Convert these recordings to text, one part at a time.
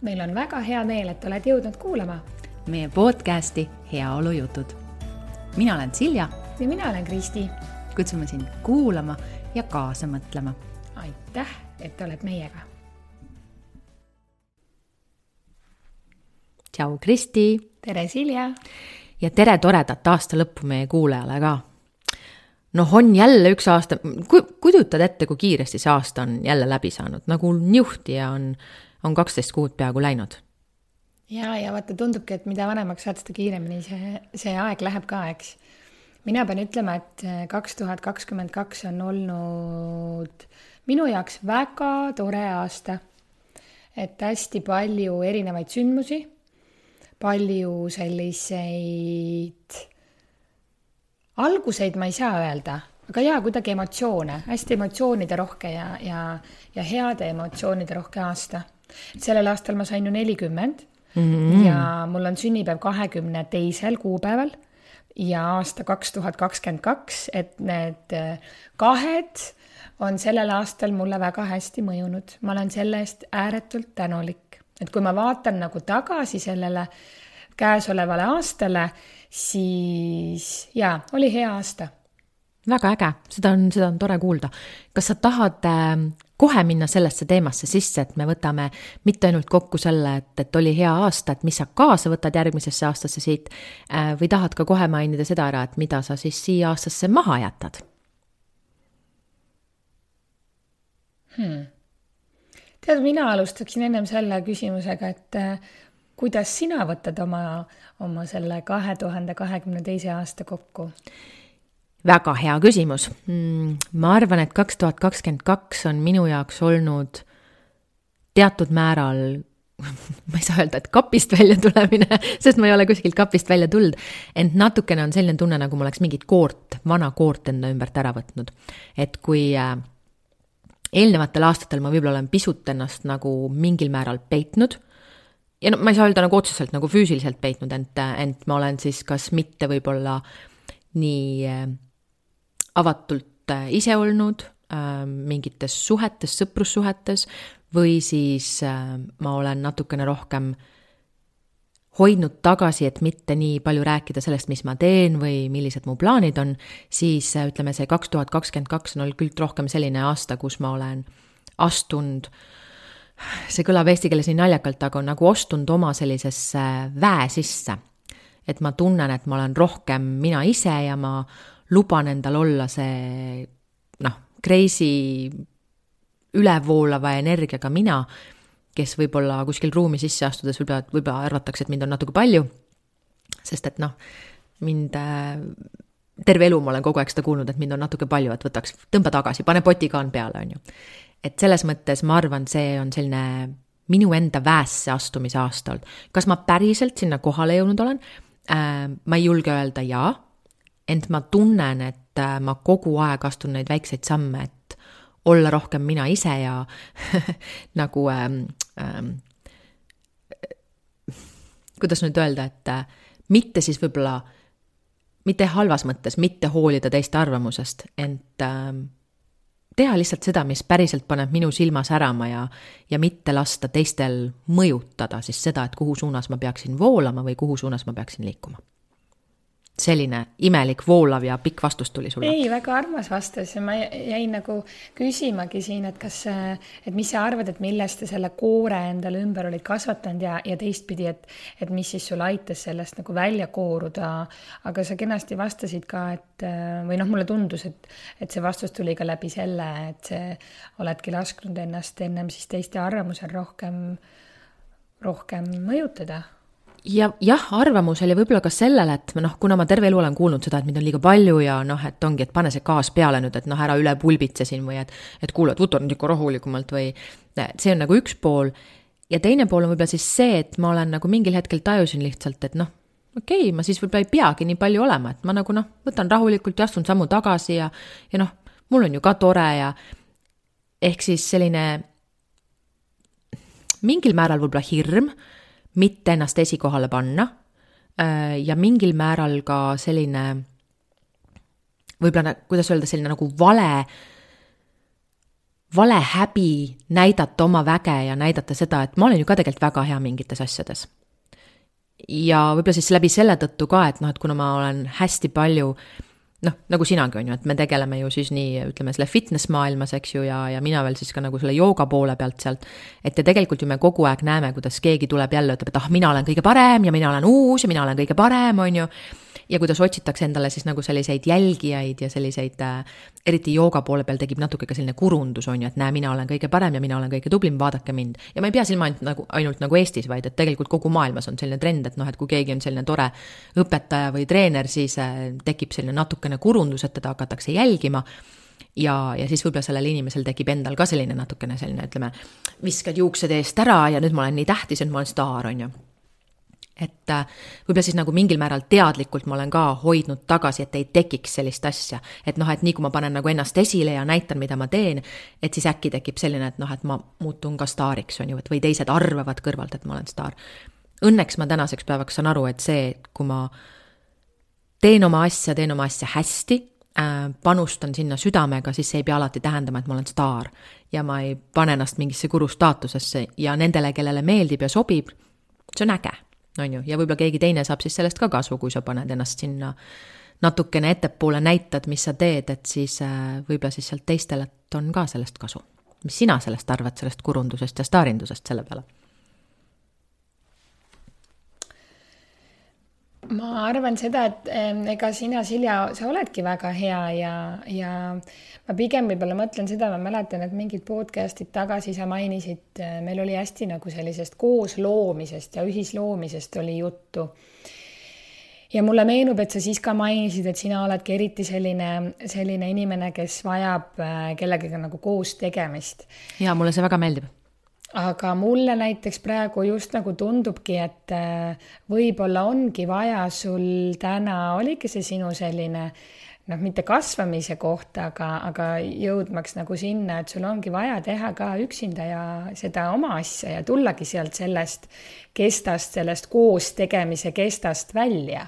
meil on väga hea meel, et oled jõudnud kuulama meie podcasti Heaolujutud. mina olen Silja. ja mina olen Kristi. kutsume sind kuulama ja kaasa mõtlema. aitäh, et oled meiega. tšau, Kristi. tere, Silja. ja tere toredat aasta lõppu meie kuulajale ka noh, on jälle üks aasta, kujutad ette, kui kiiresti see aasta on jälle läbi saanud, nagu niuhti ja on, on kaksteist kuud peaaegu läinud. ja, ja vaata, tundubki, et mida vanemaks saad, seda kiiremini see, see aeg läheb ka, eks. mina pean ütlema, et kaks tuhat kakskümmend kaks on olnud minu jaoks väga tore aasta. et hästi palju erinevaid sündmusi, palju selliseid alguseid ma ei saa öelda, aga jaa, kuidagi emotsioone, hästi emotsioonide rohke ja, ja, ja heade emotsioonide rohke aasta. Sellel aastal ma sain ju nelikümmend mm -hmm. ja mul on sünnipäev kahekümne teisel kuupäeval ja aasta kaks tuhat kakskümmend kaks, et need äh, kahed on sellel aastal mulle väga hästi mõjunud, ma olen selle eest ääretult tänulik, et kui ma vaatan nagu tagasi sellele käesolevale aastale, siis jaa, oli hea aasta. Väga äge, seda on, seda on tore kuulda. kas sa tahad äh, kohe minna sellesse teemasse sisse, et me võtame mitte ainult kokku selle, et, et oli hea aasta, et mis sa kaasa võtad järgmisesse aastasse siit äh,, või tahad ka kohe mainida seda ära, et mida sa siis siia aastasse maha jätad hmm.? tead, mina alustaksin ennem selle küsimusega, et äh, kuidas sina võtad oma, oma selle kahe tuhande kahekümne teise aasta kokku? Väga hea küsimus. Mm, ma arvan, et kaks tuhat kakskümmend kaks on minu jaoks olnud teatud määral ma ei saa öelda, et kapist välja tulemine, sest ma ei ole kuskilt kapist välja tulnud, ent natukene on selline tunne, nagu ma oleks mingit koort, vana koort enda ümbert ära võtnud. et kui äh, eelnevatel aastatel ma võib-olla olen pisut ennast nagu mingil määral peitnud ja no ma ei saa öelda nagu otseselt nagu füüsiliselt peitnud, ent, ent ma olen siis kas mitte võib-olla nii äh, avatult äh, ise olnud äh, mingites suhetes, sõprussuhetes või siis ma olen natukene rohkem hoidnud tagasi, et mitte nii palju rääkida sellest, mis ma teen või millised mu plaanid on, siis ütleme, see kaks tuhat kakskümmend kaks on olnud küll rohkem selline aasta, kus ma olen astunud äh, see kõlab eesti keeles nii naljakalt, aga on nagu ostunud oma sellisesse väe sisse. et ma tunnen, et ma olen rohkem mina ise ja ma luban endal olla see noh, crazy ülevoolava energiaga mina, kes võib-olla kuskil ruumi sisse astudes võib-olla, võib-olla arvatakse, et mind on natuke palju, sest et noh, mind äh, terve elu ma olen kogu aeg seda kuulnud, et mind on natuke palju, et võtaks, tõmba tagasi, pane potikaan peale, on ju et selles mõttes ma arvan, see on selline minu enda väesse astumise aasta olnud. kas ma päriselt sinna kohale jõudnud olen äh,? ma ei julge öelda jaa, ent ma tunnen, et äh, ma kogu aeg astun neid väikseid samme, et olla rohkem mina ise ja nagu ähm, ähm, kuidas nüüd öelda, et äh, mitte siis võib-olla, mitte halvas mõttes, mitte hoolida teiste arvamusest, ent äh, teha lihtsalt seda, mis päriselt paneb minu silma särama ja, ja mitte lasta teistel mõjutada siis seda, et kuhu suunas ma peaksin voolama või kuhu suunas ma peaksin liikuma selline imelik, voolav ja pikk vastus tuli sulle? ei, väga armas vastus ja ma jäin nagu küsimagi siin, et kas, et mis sa arvad, et millest sa selle koore endale ümber olid kasvatanud ja, ja teistpidi, et, et mis siis sul aitas sellest nagu välja kooruda. aga sa kenasti vastasid ka, et või noh, mulle tundus, et, et see vastus tuli ka läbi selle, et see oledki lasknud ennast ennem siis teiste arvamusel rohkem, rohkem mõjutada ja jah, arvamus oli võib-olla ka sellele, et noh, kuna ma terve elu olen kuulnud seda, et mind on liiga palju ja noh, et ongi, et pane see gaas peale nüüd, et noh, ära üle pulbitse siin või et, et kuule, et võta nüüd ikka rahulikumalt või see on nagu üks pool. ja teine pool on võib-olla siis see, et ma olen nagu mingil hetkel tajusin lihtsalt, et noh, okei okay,, ma siis võib-olla ei peagi nii palju olema, et ma nagu noh, võtan rahulikult ja astun sammu tagasi ja, ja noh, mul on ju ka tore ja ehk siis selline mingil määral võib-olla hirm mitte ennast esikohale panna äh, ja mingil määral ka selline võib-olla, kuidas öelda, selline nagu vale, vale häbi näidata oma väge ja näidata seda, et ma olen ju ka tegelikult väga hea mingites asjades. ja võib-olla siis läbi selle tõttu ka, et noh, et kuna ma olen hästi palju noh, nagu sinagi, on ju, et me tegeleme ju siis nii, ütleme selle fitness maailmas, eks ju, ja, ja mina veel siis ka nagu selle jooga poole pealt sealt. et ja tegelikult ju me kogu aeg näeme, kuidas keegi tuleb jälle, ütleb, et ah, mina olen kõige parem ja mina olen uus ja mina olen kõige parem, on ju ja kuidas otsitakse endale siis nagu selliseid jälgijaid ja selliseid äh,, eriti jooga poole peal tekib natuke ka selline kurundus, on ju, et näe, mina olen kõige parem ja mina olen kõige tublim, vaadake mind. ja ma ei pea silma ainult nagu, ainult nagu Eestis, vaid et tegelikult kogu maailmas on selline trend, et noh, et kui keegi on selline tore õpetaja või treener, siis äh, tekib selline natukene kurundus, et teda hakatakse jälgima ja, ja siis võib-olla sellel inimesel tekib endal ka selline natukene selline, ütleme, viskad juuksed eest ära ja nüüd ma olen nii tähtis, et ma olen staar, on ju et äh, võib-olla siis nagu mingil määral teadlikult ma olen ka hoidnud tagasi, et ei tekiks sellist asja. et noh, et nii kui ma panen nagu ennast esile ja näitan, mida ma teen, et siis äkki tekib selline, et noh, et ma muutun ka staariks, on ju, et või teised arvavad kõrvalt, et ma olen staar. Õnneks ma tänaseks päevaks saan aru, et see, kui ma teen oma asja, teen oma asja hästi äh,, panustan sinna südamega, siis see ei pea alati tähendama, et ma olen staar. ja ma ei pane ennast mingisse guru staatusesse ja nendele, kellele meeldib ja sobib, see on äge on ju, ja võib-olla keegi teine saab siis sellest ka kasu, kui sa paned ennast sinna natukene ettepoole, näitad, mis sa teed, et siis äh, võib-olla siis sealt teistelt on ka sellest kasu. mis sina sellest arvad, sellest kurundusest ja staarindusest selle peale? Ma arvan seda, et ega sina, Silja, sa oledki väga hea ja, ja ma pigem võib-olla mõtlen seda, ma mäletan, et mingid podcast'id tagasi sa mainisid, äh, meil oli hästi nagu sellisest koosloomisest ja ühisloomisest oli juttu. ja mulle meenub, et sa siis ka mainisid, et sina oledki eriti selline, selline inimene, kes vajab äh, kellegagi nagu koos tegemist. ja mulle see väga meeldib aga mulle näiteks praegu just nagu tundubki, et äh, võib-olla ongi vaja sul täna, oligi see sinu selline noh, mitte kasvamise koht, aga, aga jõudmaks nagu sinna, et sul ongi vaja teha ka üksinda ja seda oma asja ja tullagi sealt sellest kestast, sellest koos tegemise kestast välja.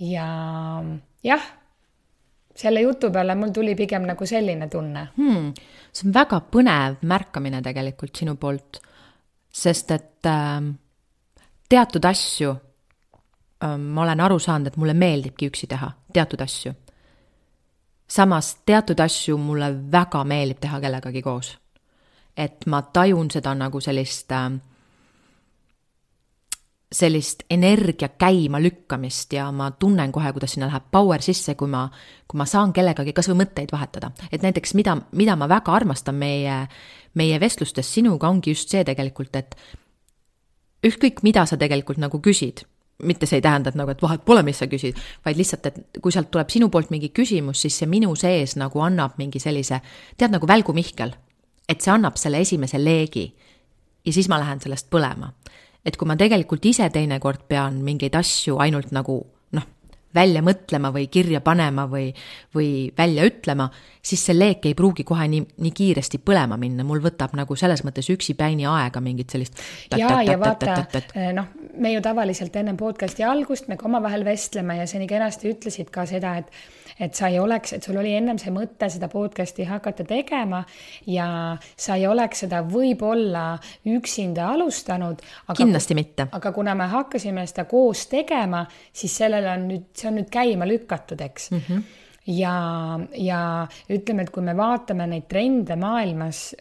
ja jah, selle jutu peale mul tuli pigem nagu selline tunne hmm see on väga põnev märkamine tegelikult sinu poolt, sest et äh, teatud asju äh, ma olen aru saanud, et mulle meeldibki üksi teha, teatud asju. samas teatud asju mulle väga meeldib teha kellegagi koos. et ma tajun seda nagu sellist äh, sellist energia käima lükkamist ja ma tunnen kohe, kuidas sinna läheb power sisse, kui ma, kui ma saan kellegagi kas või mõtteid vahetada. et näiteks mida, mida ma väga armastan meie, meie vestlustes sinuga, ongi just see tegelikult, et ükskõik, mida sa tegelikult nagu küsid, mitte see ei tähenda, et nagu, et vahet pole, mis sa küsid, vaid lihtsalt, et kui sealt tuleb sinu poolt mingi küsimus, siis see minu sees nagu annab mingi sellise, tead nagu Välgu Mihkel, et see annab selle esimese leegi ja siis ma lähen sellest põlema et kui ma tegelikult ise teinekord pean mingeid asju ainult nagu noh, välja mõtlema või kirja panema või, või välja ütlema, siis see leek ei pruugi kohe nii, nii kiiresti põlema minna, mul võtab nagu selles mõttes üksipäini aega mingit sellist. ja, ja vaata, noh, me ju tavaliselt enne podcast'i algust me ka omavahel vestleme ja sa nii kenasti ütlesid ka seda, et et sa ei oleks, et sul oli ennem see mõte seda podcast'i hakata tegema ja sa ei oleks seda võib-olla üksinda alustanud. kindlasti mitte. aga kuna me hakkasime seda koos tegema, siis sellele on nüüd, see on nüüd käima lükatud, eks mm. -hmm ja, ja ütleme, et kui me vaatame neid trende maailmas,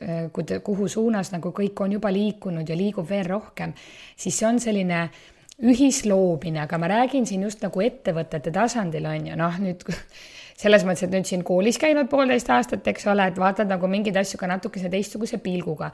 kuhu suunas nagu kõik on juba liikunud ja liigub veel rohkem, siis see on selline ühisloomine, aga ma räägin siin just nagu ettevõtete tasandil on ju, noh nüüd selles mõttes, et nüüd siin koolis käinud poolteist aastat, eks ole, et vaatad nagu mingeid asju ka natukese teistsuguse pilguga.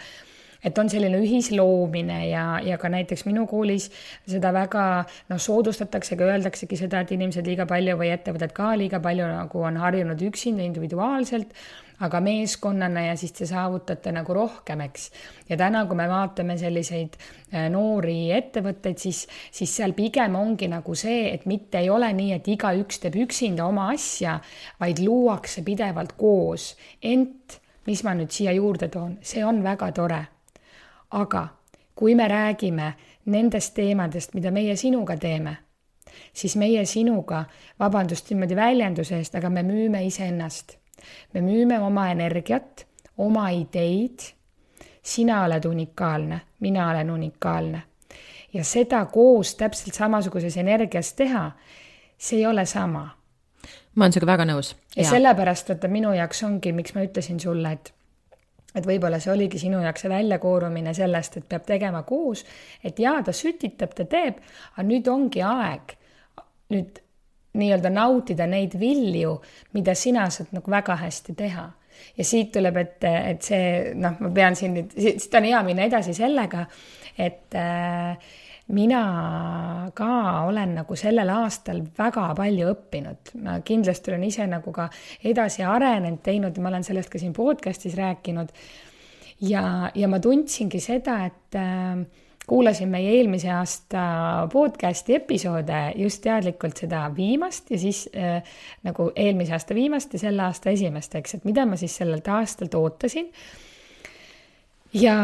Et on selline ühisloomine ja, ja ka näiteks minu koolis seda väga noh, soodustataksegi, öeldaksegi seda, et inimesed liiga palju või ettevõtted ka liiga palju nagu on harjunud üksinda individuaalselt aga meeskonnana ja siis te saavutate nagu rohkem, eks. ja täna, kui me vaatame selliseid äh, noori ettevõtteid, siis, siis seal pigem ongi nagu see, et mitte ei ole nii, et igaüks teeb üksinda oma asja, vaid luuakse pidevalt koos. ent mis ma nüüd siia juurde toon, see on väga tore. aga kui me räägime nendest teemadest, mida meie sinuga teeme, siis meie sinuga, vabandust niimoodi väljenduse eest, aga me müüme iseennast me müüme oma energiat, oma ideid. sina oled unikaalne, mina olen unikaalne. ja seda koos täpselt samasuguses energias teha, see ei ole sama. ma olen sinuga väga nõus. ja sellepärast, vaata minu jaoks ongi, miks ma ütlesin sulle, et et võib-olla see oligi sinu jaoks see väljakoorumine sellest, et peab tegema koos, et jaa, ta sütitab, ta teeb, aga nüüd ongi aeg nüüd nii-öelda nautida neid vilju, mida sina saad nagu väga hästi teha. ja siit tuleb, et, et see noh, ma pean siin nüüd, siit on hea minna edasi sellega, et äh, mina ka olen nagu sellel aastal väga palju õppinud, ma kindlasti olen ise nagu ka edasi arenenud, teinud, ma olen sellest ka siin podcast'is rääkinud. ja, ja ma tundsingi seda, et äh, kuulasin meie eelmise aasta podcast'i episoode just teadlikult seda viimast ja siis äh, nagu eelmise aasta viimast ja selle aasta esimest, eks, et mida ma siis sellelt aastalt ootasin ja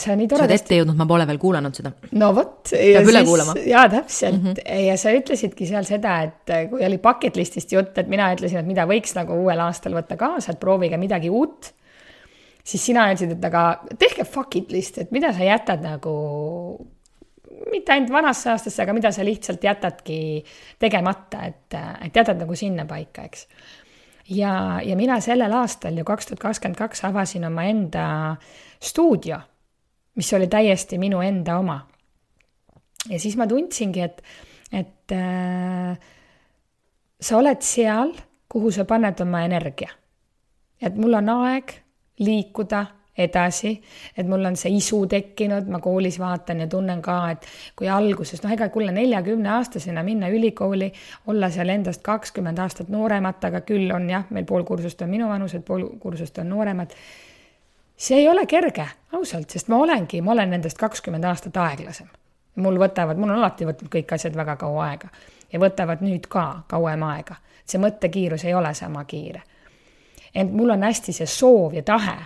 sa nii toredasti. sa oled ette jõudnud, ma pole veel kuulanud seda. no vot. peab üle kuulama. jaa, täpselt mm. -hmm. ja sa ütlesidki seal seda, et kui oli bucket list'ist jutt, et mina ütlesin, et mida võiks nagu uuel aastal võtta kaasa, et proovige midagi uut siis sina ütlesid, et aga tehke fuck it list, et mida sa jätad nagu, mitte ainult vanasse aastasse, aga mida sa lihtsalt jätadki tegemata, et, et jätad nagu sinnapaika, eks. ja, ja mina sellel aastal ju kaks tuhat kakskümmend kaks avasin omaenda stuudio, mis oli täiesti minu enda oma. ja siis ma tundsingi, et, et äh, sa oled seal, kuhu sa paned oma energia. et mul on aeg liikuda edasi, et mul on see isu tekkinud, ma koolis vaatan ja tunnen ka, et kui alguses, noh, ega kuule neljakümne aastasena minna ülikooli, olla seal endast kakskümmend aastat nooremat, aga küll on jah, meil pool kursust on minuvanused, pool kursust on nooremad. see ei ole kerge, ausalt, sest ma olengi, ma olen nendest kakskümmend aastat aeglasem. mul võtavad, mul on alati võtnud kõik asjad väga kaua aega ja võtavad nüüd ka kauem aega. see mõttekiirus ei ole sama kiire ent mul on hästi see soov ja tahe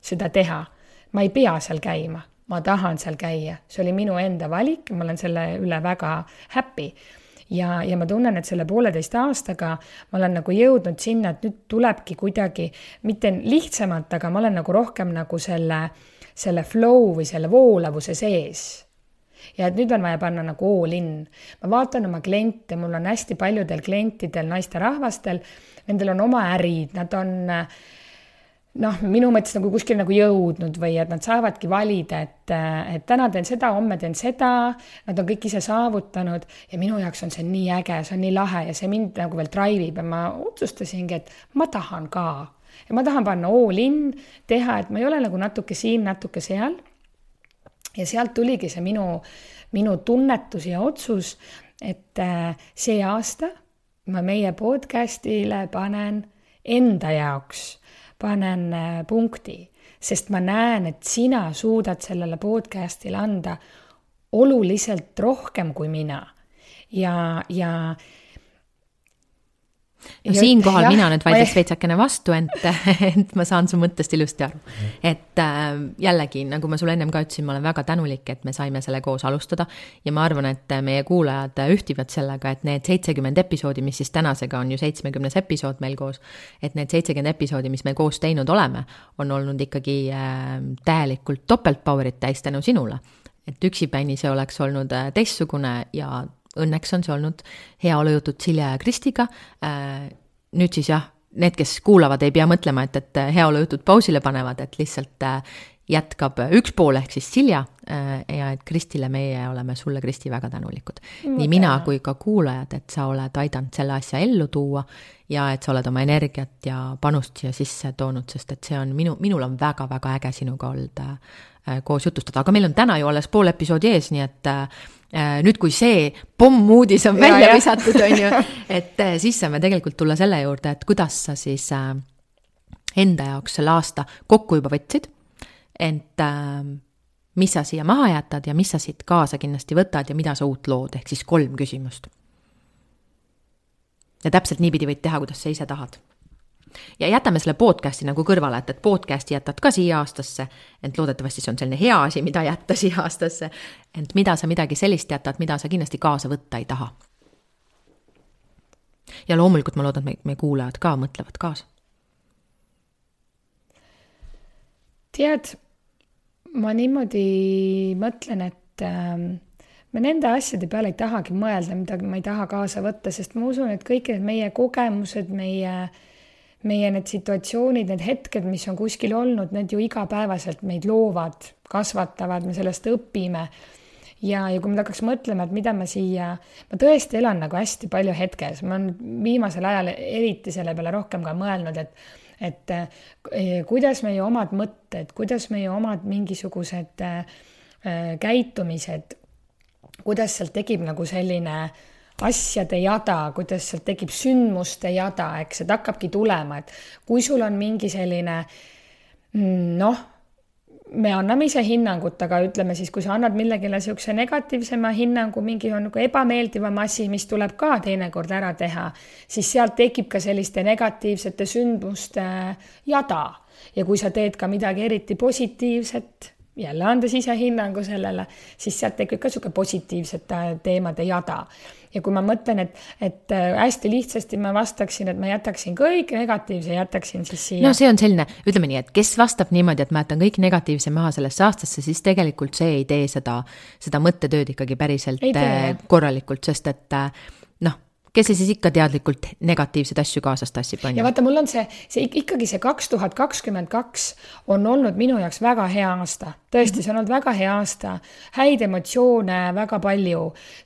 seda teha. ma ei pea seal käima, ma tahan seal käia, see oli minu enda valik, ma olen selle üle väga happy. Ja, ja ma tunnen, et selle pooleteist aastaga ma olen nagu jõudnud sinna, et nüüd tulebki kuidagi mitte lihtsamalt, aga ma olen nagu rohkem nagu selle, selle flow või selle voolavuse sees ja et nüüd on vaja panna nagu all in. ma vaatan oma kliente, mul on hästi paljudel klientidel, naisterahvastel, nendel on oma ärid, nad on noh, minu mõttes nagu kuskil nagu jõudnud või et nad saavadki valida, et, et täna teen seda, homme teen seda, nad on kõik ise saavutanud ja minu jaoks on see nii äge, see on nii lahe ja see mind nagu veel drive ib ja ma otsustasingi, et ma tahan ka ja ma tahan panna all in, teha, et ma ei ole nagu natuke siin, natuke seal. Ja sealt tuligi see minu, minu tunnetus ja otsus, et äh, see aasta ma meie podcast'ile panen enda jaoks, panen äh, punkti, sest ma näen, et sina suudad sellele podcast'ile anda oluliselt rohkem kui mina. ja, ja no siinkohal mina nüüd vaidleks veitsakene vastu, ent, ent ma saan su mõttest ilusti aru. et äh, jällegi, nagu ma sulle ennem ka ütlesin, ma olen väga tänulik, et me saime selle koos alustada. Ja ma arvan, et meie kuulajad ühtivad sellega, et need seitsekümmend episoodi, mis siis tänasega on ju seitsmekümnes episood meil koos, et need seitsekümmend episoodi, mis me koos teinud oleme, on olnud ikkagi äh, täielikult topelt power'it täis tänu sinule. Et üksipäini see oleks olnud äh, teistsugune ja õnneks on see olnud heaolujutud Silja ja Kristiga. Äh, nüüd siis jah, need, kes kuulavad, ei pea mõtlema, et, et heaolujutud pausile panevad, et lihtsalt äh, jätkab üks pool ehk siis Silja äh, ja et Kristile meie oleme sulle, Kristi, väga tänulikud. nii mina kui ka kuulajad, et sa oled aidanud selle asja ellu tuua ja et sa oled oma energiat ja panust siia sisse toonud, sest et see on minu, minul on väga-väga äge sinuga olnud koos jutustada, aga meil on täna ju alles pool episoodi ees, nii et Äh, nüüd, kui see pommuudis on välja ja, visatud, on ju, et äh, siis saame tegelikult tulla selle juurde, et kuidas sa siis äh, enda jaoks selle aasta kokku juba võtsid, ent mis sa siia maha jätad ja mis sa siit kaasa kindlasti võtad ja mida sa uut lood, ehk siis kolm küsimust. ja täpselt niipidi võid teha, kuidas sa ise tahad ja jätame selle podcast'i nagu kõrvale, et, et podcast'i jätad ka siia aastasse, ent loodetavasti see on selline hea asi, mida jätta siia aastasse. ent mida sa midagi sellist jätad, mida sa kindlasti kaasa võtta ei taha. ja loomulikult ma loodan, et meie, meie kuulajad ka mõtlevad kaasa. tead, ma niimoodi mõtlen, et äh, me nende asjade peale ei tahagi mõelda, mida ma ei taha kaasa võtta, sest ma usun, et kõik need meie kogemused, meie, meie need situatsioonid, need hetked, mis on kuskil olnud, need ju igapäevaselt meid loovad, kasvatavad, me sellest õpime. Ja, ja kui ma hakkaks mõtlema, et mida ma siia, ma tõesti elan nagu hästi palju hetkes, ma olen viimasel ajal eriti selle peale rohkem ka mõelnud, et et eh, kuidas meie omad mõtted, kuidas meie omad mingisugused eh, käitumised, kuidas sealt tekib nagu selline asjade jada, kuidas sealt tekib sündmuste jada, eks, et hakkabki tulema, et kui sul on mingi selline mm, noh me anname ise hinnangut, aga ütleme siis, kui sa annad millegile niisuguse negatiivsema hinnangu, mingi on nagu ebameeldivam asi, mis tuleb ka teinekord ära teha, siis sealt tekib ka selliste negatiivsete sündmuste jada. ja kui sa teed ka midagi eriti positiivset, jälle andes ise hinnangu sellele, siis sealt tekib ka niisugune positiivsete teemade jada ja kui ma mõtlen, et, et äh, hästi lihtsasti ma vastaksin, et ma jätaksin kõik negatiivse, jätaksin siis siia. no see on selline, ütleme nii, et kes vastab niimoodi, et ma jätan kõik negatiivse maha sellesse aastasse, siis tegelikult see ei tee seda, seda mõttetööd ikkagi päriselt äh, korralikult, sest et äh, kes see siis ikka teadlikult negatiivseid asju kaasas tassib, on ju. ja vaata, mul on see, see ikkagi see kaks tuhat kakskümmend kaks on olnud minu jaoks väga hea aasta. tõesti, see on olnud väga hea aasta, häid emotsioone väga palju.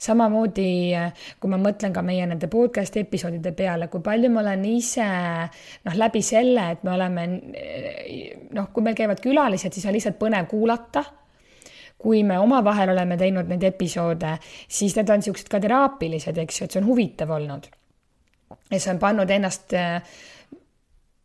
samamoodi, kui ma mõtlen ka meie nende podcast'i episoodide peale, kui palju ma olen ise noh, läbi selle, et me oleme noh, kui meil käivad külalised, siis on lihtsalt põnev kuulata kui me omavahel oleme teinud neid episoode, siis need on niisugused ka teraapilised, eks ju, et see on huvitav olnud. ja see on pannud ennast äh,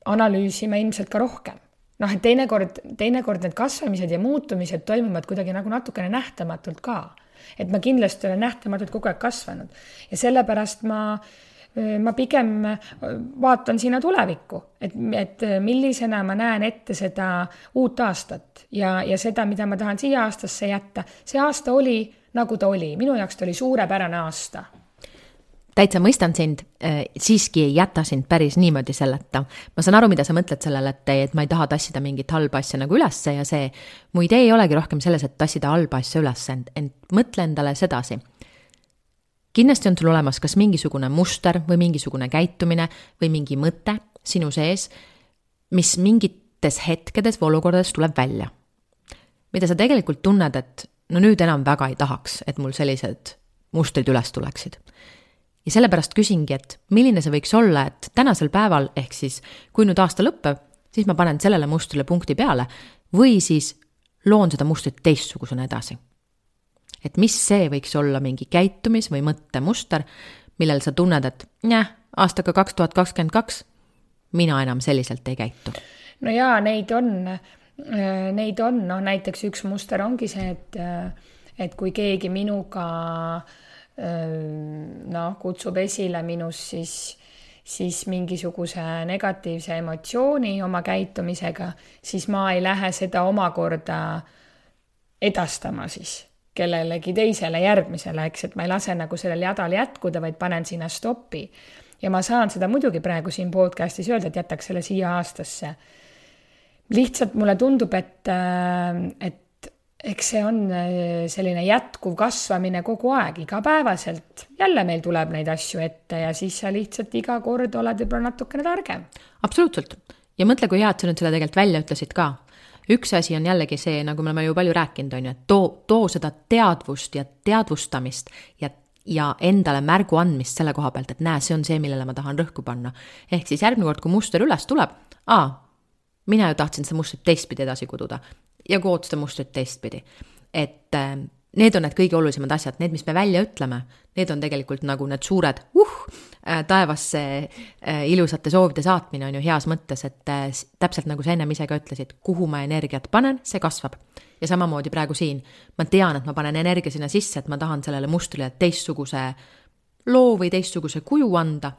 analüüsima ilmselt ka rohkem. noh, et teinekord, teinekord need kasvamised ja muutumised toimuvad kuidagi nagu natukene nähtamatult ka. et ma kindlasti olen nähtamatult kogu aeg kasvanud ja sellepärast ma äh, ma pigem vaatan sinna tulevikku, et, et millisena ma näen ette seda uut aastat ja, ja seda, mida ma tahan siia aastasse jätta. see aasta oli, nagu ta oli, minu jaoks ta oli suurepärane aasta täitsa mõistan sind, siiski ei jäta sind päris niimoodi selleta. ma saan aru, mida sa mõtled sellele, et, et ma ei taha tassida mingit halba asja nagu ülesse ja see, mu idee ei olegi rohkem selles, et tassida halba asja ülesse, ent, ent mõtle endale sedasi kindlasti on sul olemas kas mingisugune muster või mingisugune käitumine või mingi mõte sinu sees, mis mingites hetkedes või olukordades tuleb välja. mida sa tegelikult tunned, et no nüüd enam väga ei tahaks, et mul sellised mustrid üles tuleksid. ja sellepärast küsingi, et milline see võiks olla, et tänasel päeval, ehk siis kui nüüd aasta lõpeb, siis ma panen sellele mustrile punkti peale või siis loon seda mustrit teistsugusena edasi et mis see võiks olla mingi käitumis- või mõttemuster, millel sa tunned, et jah, aastaga kaks tuhat kakskümmend kaks mina enam selliselt ei käitu. no jaa, neid on, neid on, noh näiteks üks muster ongi see, et, et kui keegi minuga noh, kutsub esile minus siis, siis mingisuguse negatiivse emotsiooni oma käitumisega, siis ma ei lähe seda omakorda edastama siis kellelegi teisele, järgmisele, eks, et ma ei lase nagu sellel jadal jätkuda, vaid panen sinna stoppi. ja ma saan seda muidugi praegu siin podcast'is öelda, et jätaks selle siia aastasse. lihtsalt mulle tundub, et, äh, et eks see on äh, selline jätkuv kasvamine kogu aeg, igapäevaselt. jälle meil tuleb neid asju ette ja siis sa lihtsalt iga kord oled võib-olla natukene targem. absoluutselt. ja mõtle, kui hea, et sa nüüd seda tegelikult välja ütlesid ka üks asi on jällegi see, nagu me oleme ju palju rääkinud, on ju, et too, too seda teadvust ja teadvustamist ja ja endale märgu andmist selle koha pealt, et näe, see on see, millele ma tahan rõhku panna. ehk siis järgmine kord, kui muster üles tuleb, aa, mina ju tahtsin seda mustrit teistpidi edasi kududa ja kood seda mustrit teistpidi. et äh, need on need kõige olulisemad asjad, need, mis me välja ütleme, need on tegelikult nagu need suured uh, äh, taevasse äh, ilusate soovide saatmine on ju heas mõttes, et äh, täpselt nagu sa ennem ise ka ütlesid, kuhu ma energiat panen, see kasvab. ja samamoodi praegu siin, ma tean, et ma panen energia sinna sisse, et ma tahan sellele mustrile teistsuguse loo või teistsuguse kuju anda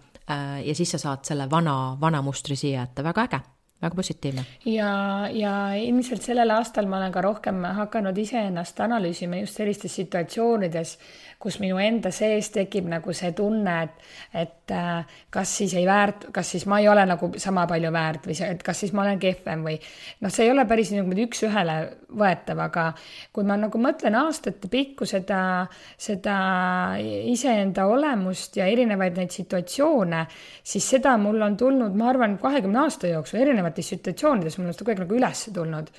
ja siis sa saad selle vana, vana mustri siia jätta, väga äge väga positiivne. ja, ja ilmselt sellel aastal ma olen ka rohkem hakanud iseennast analüüsima just sellistes situatsioonides, kus minu enda sees tekib nagu see tunne, et, et äh, kas siis ei väärt, kas siis ma ei ole nagu sama palju väärt või see, et kas siis ma olen kehvem või noh, see ei ole päris niimoodi üks-ühele võetav, aga kui ma nagu mõtlen aastate pikku seda, seda iseenda olemust ja erinevaid neid situatsioone, siis seda mul on tulnud, ma arvan, kahekümne aasta jooksul erinevates situatsioonides, mul on seda kogu aeg nagu üles tulnud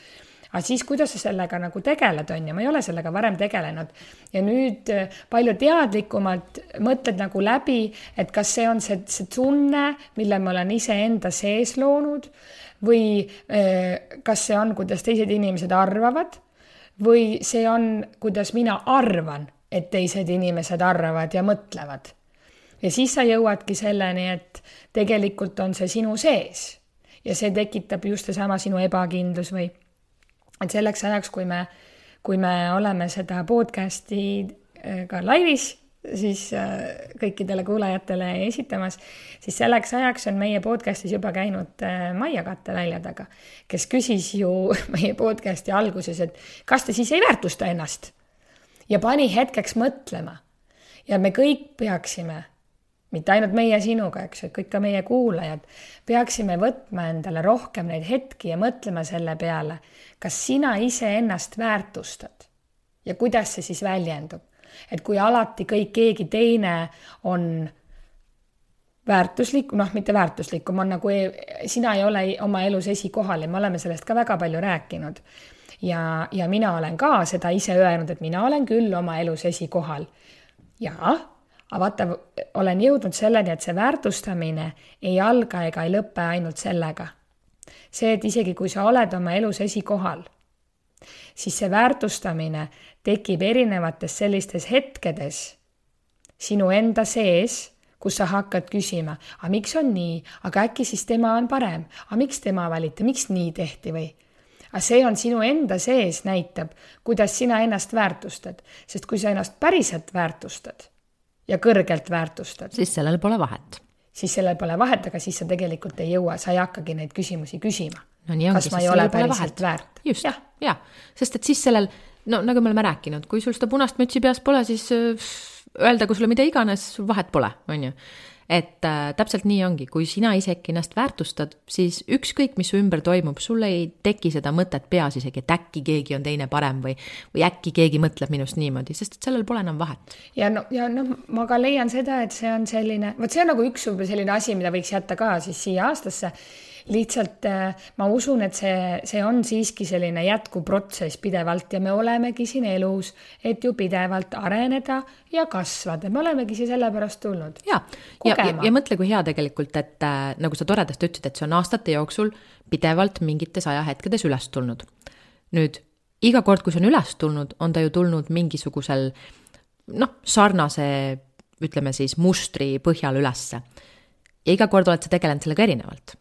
aga siis, kuidas sa sellega nagu tegeled, on ju, ma ei ole sellega varem tegelenud. ja nüüd äh, palju teadlikumalt mõtled nagu läbi, et kas see on see, see tunne, mille ma olen iseenda sees loonud või äh, kas see on, kuidas teised inimesed arvavad või see on, kuidas mina arvan, et teised inimesed arvavad ja mõtlevad. ja siis sa jõuadki selleni, et tegelikult on see sinu sees ja see tekitab just seesama sinu ebakindlus või et selleks ajaks, kui me, kui me oleme seda podcast'i äh, ka laivis, siis äh, kõikidele kuulajatele esitamas, siis selleks ajaks on meie podcast'is juba käinud äh, Maia Katte välja taga, kes küsis ju meie podcast'i alguses, et kas te siis ei väärtusta ennast ja pani hetkeks mõtlema. ja me kõik peaksime mitte ainult meie sinuga, eks ju, kõik ka meie kuulajad, peaksime võtma endale rohkem neid hetki ja mõtlema selle peale, kas sina iseennast väärtustad ja kuidas see siis väljendub. et kui alati kõik, keegi teine on väärtuslik, noh, mitte väärtuslikum, on nagu e sina ei ole oma elus esikohal ja me oleme sellest ka väga palju rääkinud. ja, ja mina olen ka seda ise öelnud, et mina olen küll oma elus esikohal. jaa aga vaata, olen jõudnud selleni, et see väärtustamine ei alga ega ei lõpe ainult sellega. see, et isegi kui sa oled oma elus esikohal, siis see väärtustamine tekib erinevates sellistes hetkedes sinu enda sees, kus sa hakkad küsima, aga miks on nii, aga äkki siis tema on parem, aga miks tema valiti, miks nii tehti või? Aga see on sinu enda sees, näitab, kuidas sina ennast väärtustad, sest kui sa ennast päriselt väärtustad, ja kõrgelt väärtustad. siis sellel pole vahet. siis sellel pole vahet, aga siis sa tegelikult ei jõua, sa ei hakkagi neid küsimusi küsima. no kas ma ei ole päriselt väärt. just, jah ja., sest et siis sellel, no nagu me oleme rääkinud, kui sul seda punast mütsi peas pole, siis äh, öeldagu sulle mida iganes, vahet pole, on ju et äh, täpselt nii ongi, kui sina isegi ennast väärtustad, siis ükskõik, mis su ümber toimub, sul ei teki seda mõtet peas isegi, et äkki keegi on teine parem või, või äkki keegi mõtleb minust niimoodi, sest et sellel pole enam vahet. ja no, ja noh, ma ka leian seda, et see on selline, vot see on nagu üks võib-olla selline asi, mida võiks jätta ka siis siia aastasse lihtsalt äh, ma usun, et see, see on siiski selline jätkuv protsess pidevalt ja me olemegi siin elus, et ju pidevalt areneda ja kasvada, me olemegi siia sellepärast tulnud. ja, ja, ja, ja mõtle, kui hea tegelikult, et äh, nagu sa toredasti ütlesid, et see on aastate jooksul pidevalt mingites ajahetkedes üles tulnud. nüüd iga kord, kui see on üles tulnud, on ta ju tulnud mingisugusel noh, sarnase ütleme siis mustri põhjal ülesse. ja iga kord oled sa tegelenud sellega erinevalt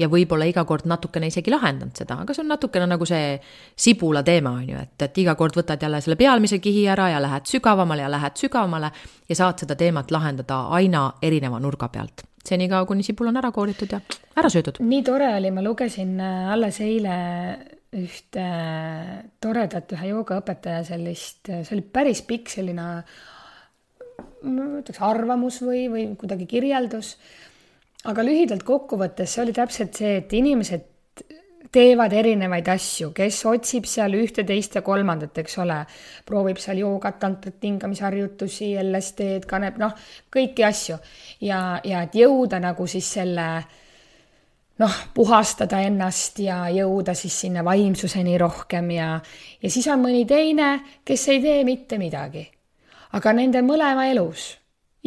ja võib-olla iga kord natukene isegi lahendanud seda, aga see on natukene nagu see sibula teema, on ju, et, et iga kord võtad jälle selle pealmise kihi ära ja lähed sügavamale ja lähed sügavamale ja saad seda teemat lahendada aina erineva nurga pealt. senikaua, kuni sibul on ära kooritud ja ära söödud. nii tore oli, ma lugesin äh, alles eile ühte äh, toredat ühe joogaõpetaja sellist, äh, see oli päris pikk selline ma ütleks arvamus või, või kuidagi kirjeldus aga lühidalt kokkuvõttes see oli täpselt see, et inimesed teevad erinevaid asju, kes otsib seal ühte, teist ja kolmandat, eks ole, proovib seal joogat, tantrat, hingamisharjutusi, LSD-d, kanep, noh, kõiki asju. ja, ja et jõuda nagu siis selle noh, puhastada ennast ja jõuda siis sinna vaimsuseni rohkem ja, ja siis on mõni teine, kes ei tee mitte midagi. aga nende mõlema elus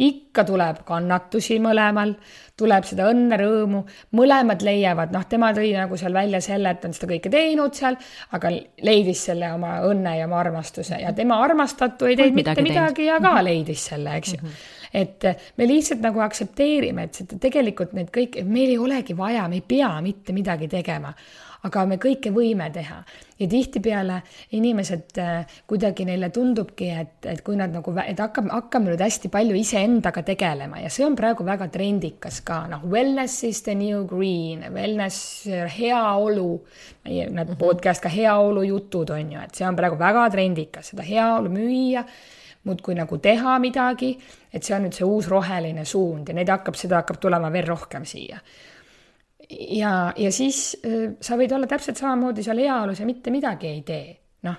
ikka tuleb kannatusi mõlemal, tuleb seda õnne, rõõmu, mõlemad leiavad, noh, tema tõi nagu seal välja selle, et on seda kõike teinud seal, aga leidis selle oma õnne ja oma armastuse ja tema armastatu ei teinud mitte midagi ja ka mhm. leidis selle, eks ju mm. -hmm et me lihtsalt nagu aktsepteerime, et seda tegelikult need kõik, meil ei olegi vaja, me ei pea mitte midagi tegema. Aga me kõike võime teha. Ja tihtipeale inimesed äh, kuidagi neile tundubki, et, et kui nad nagu, et hakkame, hakkame nüüd hästi palju iseendaga tegelema. Ja see on praegu väga trendikas ka, noh, wellness is the new green, wellness, heaolu, mm -hmm. podcast ka heaolujutud on ju, et see on praegu väga trendikas, seda heaolu müüa muudkui nagu teha midagi, et see on nüüd see uus roheline suund ja neid hakkab, seda hakkab tulema veel rohkem siia ja, ja siis äh, sa võid olla täpselt samamoodi seal heaolus ja mitte midagi ei tee, noh.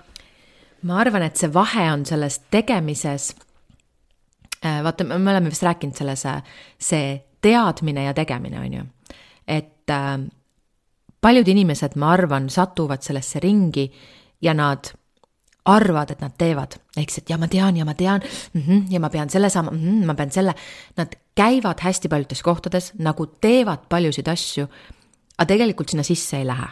ma arvan, et see vahe on selles tegemises. Äh, vaata, me oleme vist rääkinud selles, äh, see teadmine ja tegemine, on ju. et äh, paljud inimesed, ma arvan, satuvad sellesse ringi ja nad arvavad, et nad teevad, ehk siis, et ja ma tean ja ma tean mm -hmm, ja ma pean selle saama mm, -hmm, ma pean selle. Nad käivad hästi paljudes kohtades, nagu teevad paljusid asju, aga tegelikult sinna sisse ei lähe.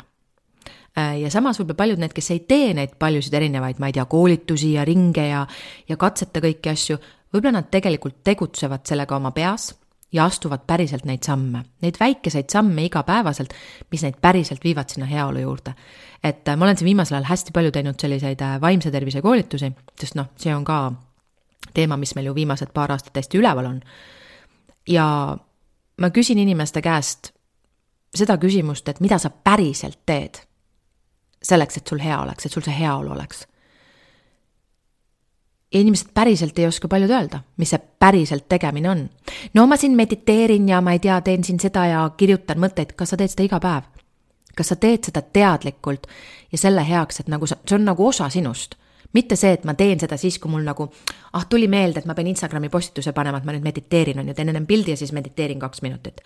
Äh, ja samas võib-olla paljud need, kes ei tee neid paljusid erinevaid, ma ei tea, koolitusi ja ringe ja, ja katseta kõiki asju, võib-olla nad tegelikult tegutsevad sellega oma peas ja astuvad päriselt neid samme, neid väikeseid samme igapäevaselt, mis neid päriselt viivad sinna heaolu juurde. et äh, ma olen siin viimasel ajal hästi palju teinud selliseid äh, vaimse tervise koolitusi, sest noh, see on ka teema, mis meil ju viimased paar aastat hästi üleval on. Ja ma küsin inimeste käest seda küsimust, et mida sa päriselt teed selleks, et sul hea oleks, et sul see heaolu oleks ja inimesed päriselt ei oska paljud öelda, mis see päriselt tegemine on. no ma siin mediteerin ja ma ei tea, teen siin seda ja kirjutan mõtteid, kas sa teed seda iga päev? kas sa teed seda teadlikult ja selle heaks, et nagu sa, see on nagu osa sinust mitte see, et ma teen seda siis, kui mul nagu, ah, tuli meelde, et ma pean Instagrami postituse panema, et ma nüüd mediteerin, on ju, teen ennem pildi ja siis mediteerin kaks minutit.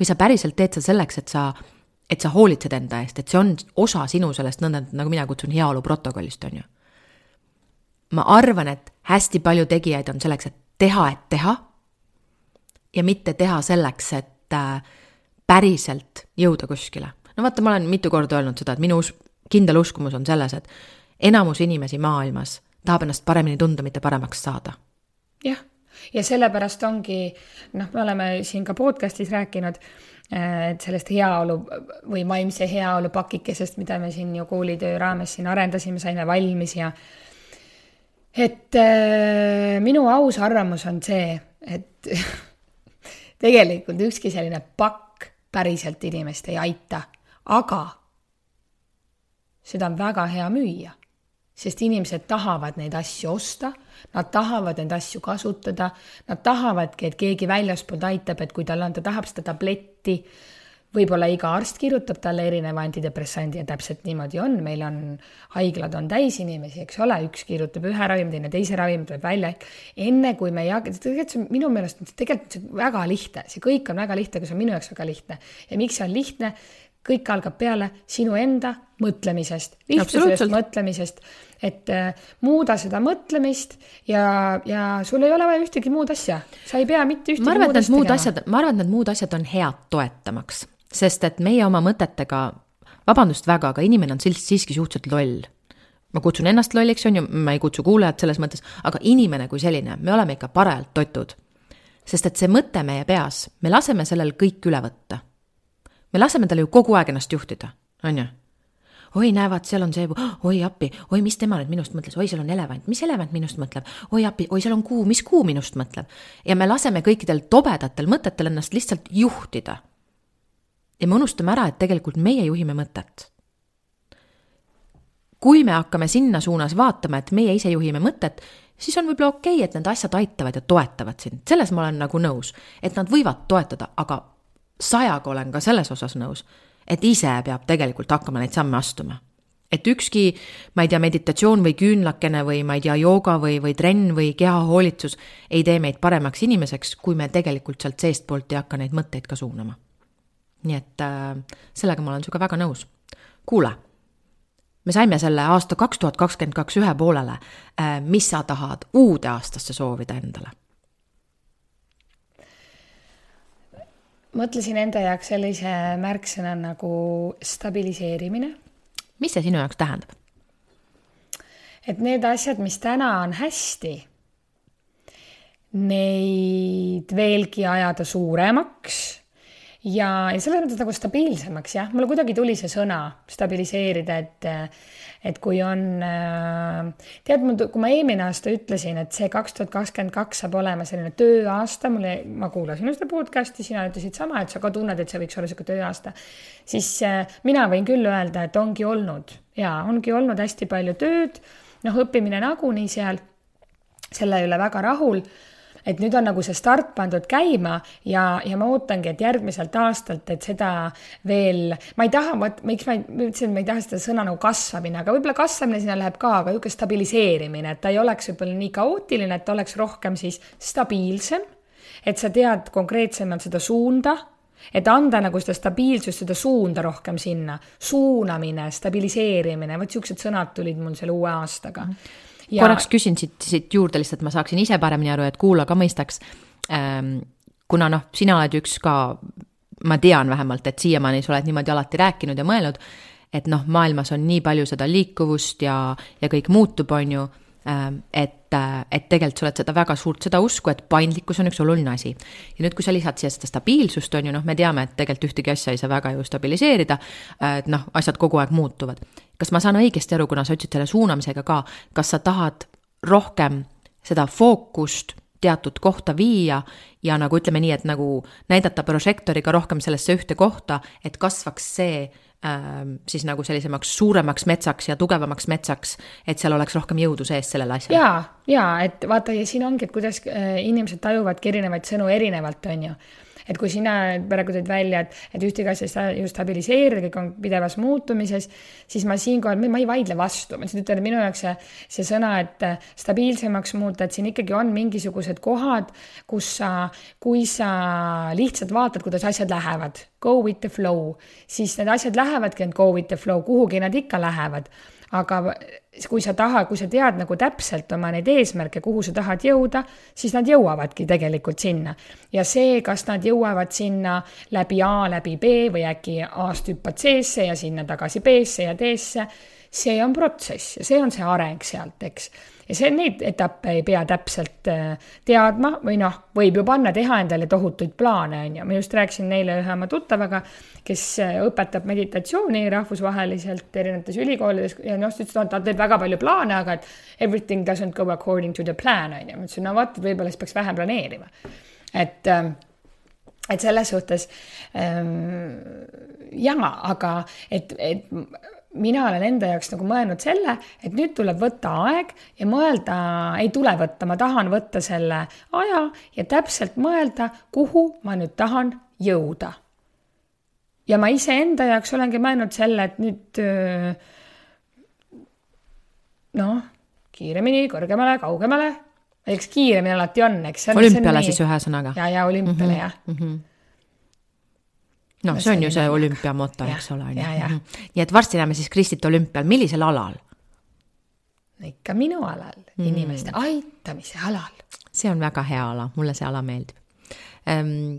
või sa päriselt teed seda selleks, et sa, et sa hoolitsed enda eest, et see on osa sinu sellest nõnda, nagu mina kutsun heaolu protokollist, on ju ma arvan, et hästi palju tegijaid on selleks, et teha, et teha ja mitte teha selleks, et äh, päriselt jõuda kuskile. no vaata, ma olen mitu korda öelnud seda, et minu us-, kindel uskumus on selles, et enamus inimesi maailmas tahab ennast paremini tunda, mitte paremaks saada. jah, ja sellepärast ongi, noh, me oleme siin ka podcast'is rääkinud, äh, et sellest heaolu või vaimse heaolu pakikesest, mida me siin ju koolitöö raames siin arendasime, saime valmis ja et äh, minu aus arvamus on see, et tegelikult ükski selline pakk päriselt inimest ei aita, aga seda on väga hea müüa, sest inimesed tahavad neid asju osta, nad tahavad neid asju kasutada, nad tahavadki, et keegi väljaspoolt aitab, et kui tal on, ta tahab seda tabletti võib-olla iga arst kirjutab talle erineva antidepressandi ja täpselt niimoodi on, meil on, haiglad on täis inimesi, eks ole, üks kirjutab ühe ravimi, teine teise ravimi, tuleb välja, enne kui me jaga-, tegelikult see on minu meelest, tegelikult see on väga lihtne, see kõik on väga lihtne, aga see on minu jaoks väga lihtne. ja miks see on lihtne? kõik algab peale sinu enda mõtlemisest, lihtsusest mõtlemisest, et äh, muuda seda mõtlemist ja, ja sul ei ole vaja ühtegi muud asja, sa ei pea mitte ühtegi arvan, et need muud asjad, ma arvan, et need muud asjad on head toetamaks sest et meie oma mõtetega, vabandust väga, aga inimene on siiski suhteliselt loll. ma kutsun ennast lolliks, on ju, ma ei kutsu kuulajat selles mõttes, aga inimene kui selline, me oleme ikka parajalt totud. sest et see mõte meie peas, me laseme sellel kõik üle võtta. me laseme talle ju kogu aeg ennast juhtida, on ju oi, näe, vaat seal on see, oi appi, oi, mis tema nüüd minust mõtles, oi, seal on elevant, mis elevant minust mõtleb, oi appi, oi, seal on kuu, mis kuu minust mõtleb. ja me laseme kõikidel tobedatel mõtetel ennast lihtsalt juhtida ja me unustame ära, et tegelikult meie juhime mõtet. kui me hakkame sinna suunas vaatama, et meie ise juhime mõtet, siis on võib-olla okei okay,, et need asjad aitavad ja toetavad sind, selles ma olen nagu nõus, et nad võivad toetada, aga sajaga olen ka selles osas nõus, et ise peab tegelikult hakkama neid samme astuma et ükski, ma ei tea, meditatsioon või küünlakene või ma ei tea, jooga või, või trenn või kehahoolitsus ei tee meid paremaks inimeseks, kui me tegelikult sealt seestpoolt ei hakka neid mõtteid ka suunama nii et äh, sellega ma olen sinuga väga nõus. kuule, me saime selle aasta kaks tuhat kakskümmend kaks ühe poolele äh,. mis sa tahad uude aastasse soovida endale? Mõtlesin enda jaoks sellise märksõna nagu stabiliseerimine. mis see sinu jaoks tähendab? et need asjad, mis täna on hästi, neid veelgi ajada suuremaks ja, ja selles mõttes nagu stabiilsemaks jah, mulle kuidagi tuli see sõna stabiliseerida, et et kui on, tead, kui ma eelmine aasta ütlesin, et see kaks tuhat kakskümmend kaks saab olema selline tööaasta, mulle, ma kuulasin seda podcast'i, sina ütlesid sama, et sa ka tunned, et see võiks olla niisugune tööaasta, siis mina võin küll öelda, et ongi olnud. Ja ongi olnud hästi palju tööd, noh, õppimine nagunii seal, selle üle väga rahul et nüüd on nagu see start pandud käima ja, ja ma ootangi, et järgmiselt aastalt, et seda veel, ma ei taha, vot miks ma, ütlesin, et ma ei taha seda sõna nagu kasvamine, aga võib-olla kasvamine sinna läheb ka, aga niisugune stabiliseerimine, et ta ei oleks võib-olla nii kaootiline, et ta oleks rohkem siis stabiilsem, et sa tead konkreetsemalt seda suunda et anda nagu seda stabiilsust, seda suunda rohkem sinna, suunamine, stabiliseerimine, vot siuksed sõnad tulid mul selle uue aastaga ja.... korraks küsin siit, siit juurde lihtsalt, ma saaksin ise paremini aru, et kuulaja ka mõistaks ähm,. kuna noh, sina oled üks ka, ma tean vähemalt, et siiamaani sa oled niimoodi alati rääkinud ja mõelnud, et noh, maailmas on nii palju seda liikuvust ja, ja kõik muutub, on ju ähm, et, et tegelikult sa oled seda väga suurt, seda usku, et paindlikkus on üks oluline asi. ja nüüd, kui sa lisad siia seda stabiilsust, on ju, noh, me teame, et tegelikult ühtegi asja ei saa väga ju stabiliseerida, et noh, asjad kogu aeg muutuvad kas ma saan õigesti aru, kuna sa ütlesid selle suunamisega ka, kas sa tahad rohkem seda fookust teatud kohta viia ja nagu ütleme nii, et nagu näidata prožektoriga rohkem sellesse ühte kohta, et kasvaks see äh, siis nagu sellisemaks suuremaks metsaks ja tugevamaks metsaks, et seal oleks rohkem jõudu sees sellel asjal. ja, ja et vaata, ja siin ongi, et kuidas äh, inimesed tajuvadki erinevaid sõnu erinevalt, on ju et kui sina praegu tõid välja, et, et ühtegi asja ei saa ju stabiliseerida, kõik on pidevas muutumises, siis ma siinkohal, ma ei vaidle vastu, ma lihtsalt ütlen, et minu jaoks see, see sõna, et stabiilsemaks muuta, et siin ikkagi on mingisugused kohad, kus sa, kui sa lihtsalt vaatad, kuidas asjad lähevad, go with the flow, siis need asjad lähevadki ainult go with the flow, kuhugi nad ikka lähevad. Aga kui sa tahad, kui sa tead nagu täpselt oma neid eesmärke, kuhu sa tahad jõuda, siis nad jõuavadki tegelikult sinna. ja see, kas nad jõuavad sinna läbi A läbi B või äkki A-st hüppad C-sse ja sinna tagasi B-sse ja D-sse, see on protsess ja see on see areng sealt, eks ja see, neid etappe ei pea täpselt äh, teadma või noh, võib ju panna, teha endale tohutuid plaane, on ju. ma just rääkisin neile ühe oma tuttavaga, kes äh, õpetab meditatsiooni rahvusvaheliselt erinevates ülikoolides ja noh, ta ütles, et ta teeb väga palju plaane, aga et everything doesn't go according to the plan, on ju. ma ütlesin, no vot, võib-olla siis peaks vähem planeerima. et ähm, et selles suhtes ähm, jaa, aga et, et mina olen enda jaoks nagu mõelnud selle, et nüüd tuleb võtta aeg ja mõelda, ei tule võtta, ma tahan võtta selle aja ja täpselt mõelda, kuhu ma nüüd tahan jõuda. ja ma iseenda jaoks olengi mõelnud selle, et nüüd noh, kiiremini, kõrgemale, kaugemale, eks kiiremini alati on, eks. olümpiale siis ühesõnaga. ja, ja olümpiale mm -hmm, jah mm. -hmm noh, see on ju see olümpiamoto, eks ole, on ju. Mhm. nii et varsti näeme siis Kristit olümpial, millisel alal? ikka minu alal mm., inimeste aitamise alal. see on väga hea ala, mulle see ala meeldib ehm,.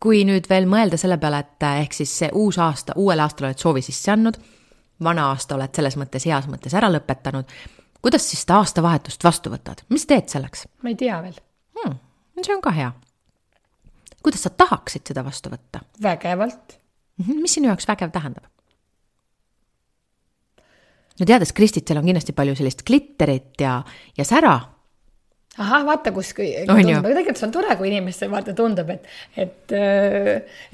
kui nüüd veel mõelda selle peale, et eh, ehk siis see uus aasta, uuel aastal oled soovi sisse andnud, vana aasta oled selles mõttes, heas mõttes ära lõpetanud, kuidas siis seda aastavahetust vastu võtad, mis teed selleks? ma ei tea veel hmm,. see on ka hea kuidas sa tahaksid seda vastu võtta? vägevalt. Mhm, mis sinu jaoks vägev tähendab? no teades Kristit, seal on kindlasti palju sellist glitterit ja, ja sära. Ahah, vaata, kus tundub, aga tegelikult see on tore, kui inimestele vaata tundub, et, et.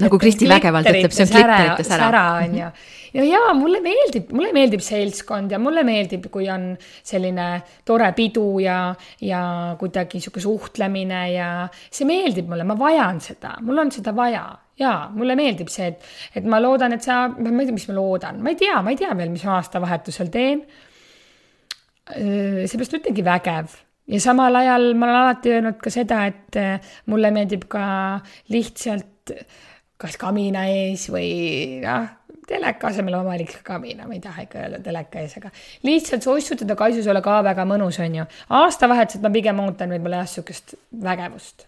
nagu Kristi vägevalt ütleb, see on glitterit ja sära. sära on ju ja, ja mulle meeldib, mulle meeldib seltskond ja mulle meeldib, kui on selline tore pidu ja, ja kuidagi sihuke suhtlemine ja see meeldib mulle, ma vajan seda, mul on seda vaja ja mulle meeldib see, et, et ma loodan, et sa, ma ei tea, mis ma loodan, ma ei tea, ma ei tea veel, mis ma aastavahetusel teen. seepärast ütlengi vägev ja samal ajal ma olen alati öelnud ka seda, et mulle meeldib ka lihtsalt kas kamina ees või noh teleka asemel omalik kamina, ma ei taha ikka öelda teleka ees, aga lihtsalt sussutada kaisus olla ka väga mõnus, on ju. aastavahetused ma pigem ootan võib-olla jah, sihukest vägevust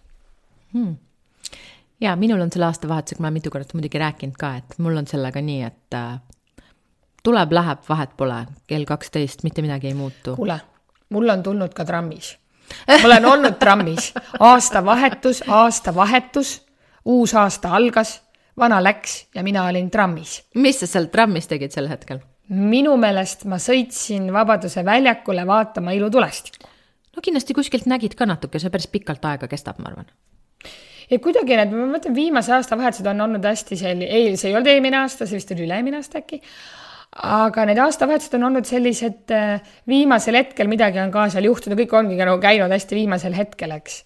hmm. ja minul on selle aastavahetusega, ma olen mitu korda muidugi rääkinud ka, et mul on sellega nii, et äh, tuleb, läheb, vahet pole, kell kaksteist, mitte midagi ei muutu. kuule, mul on tulnud ka trammis ma olen olnud trammis, aastavahetus, aastavahetus uus aasta algas, vana läks ja mina olin trammis. mis sa seal trammis tegid sel hetkel? minu meelest ma sõitsin Vabaduse väljakule vaatama ilutulestikku. no kindlasti kuskilt nägid ka natuke, see päris pikalt aega kestab, ma arvan ja kuidagi need, ma mõtlen, viimase aastavahetused on olnud hästi selli-, ei, see ei olnud eelmine aasta, see vist oli üle-eelmine aasta äkki. Aga need aastavahetused on olnud sellised, äh, viimasel hetkel midagi on ka seal juhtunud, kõik ongi nagu käinud hästi viimasel hetkel, eks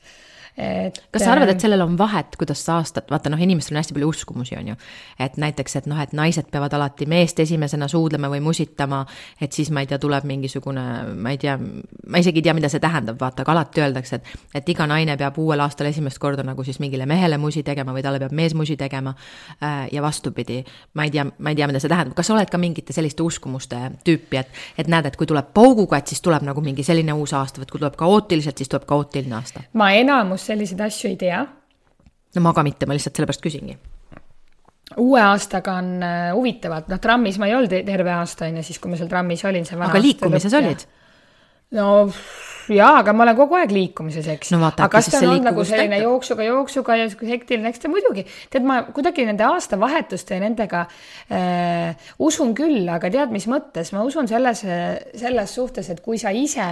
et. kas sa arvad, et sellel on vahet, kuidas sa aastat, vaata noh, inimestel on hästi palju uskumusi, on ju. et näiteks, et noh, et naised peavad alati meest esimesena suudlema või musitama, et siis ma ei tea, tuleb mingisugune, ma ei tea, ma isegi ei tea, mida see tähendab, vaata, aga alati öeldakse, et, et iga naine peab uuel aastal esimest korda nagu siis mingile mehele musi tegema või talle peab mees musi tegema. Äh, ja vastupidi, ma ei tea, ma ei tea, mida see tähendab, kas sa oled ka mingite selliste uskumuste tüüpi, et, et näed, et kui tuleb pauguga, et siis tuleb nagu mingi selline uus aasta, või kui tuleb kaootiliselt, siis tuleb kaootiline aasta? ma enamus selliseid asju ei tea. no ma ka mitte, ma lihtsalt sellepärast küsingi. uue aastaga on äh, huvitavad, noh, trammis ma ei olnud terve aasta, on ju, siis kui ma seal trammis olin. aga liikumises olid? No jaa, aga ma olen kogu aeg liikumises, eks no,. aga kas ta on olnud nagu selline näitab. jooksuga, jooksuga ja sihuke hektiline, eks ta muidugi, tead, ma kuidagi nende aastavahetuste ja nendega äh, usun küll, aga tead, mis mõttes, ma usun sellesse, selles suhtes, et kui sa ise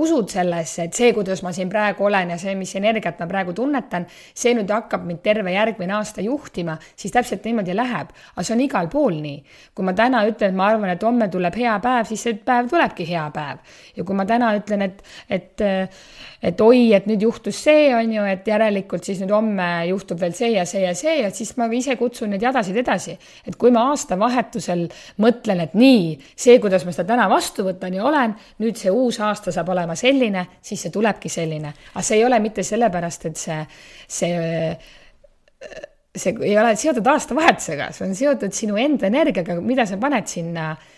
usud sellesse, et see, kuidas ma siin praegu olen ja see, mis energiat ma praegu tunnetan, see nüüd hakkab mind terve järgmine aasta juhtima, siis täpselt niimoodi läheb. aga see on igal pool nii. kui ma täna ütlen, et ma arvan, et homme tuleb hea päev, siis see päev tulebki hea päev. ja kui ma täna ütlen, et et, et oi, et nüüd juhtus see, on ju, et järelikult siis nüüd homme juhtub veel see ja see ja see ja siis ma ise kutsun neid jadasid edasi. et kui ma aastavahetusel mõtlen, et nii, see, kuidas ma seda täna vastu võtan ja olen, nüüd see uus aasta saab olema selline, siis see tulebki selline. aga see ei ole mitte sellepärast, et see, see see ei ole seotud aastavahetusega, see on seotud sinu enda energiaga, mida sa paned sinna äh,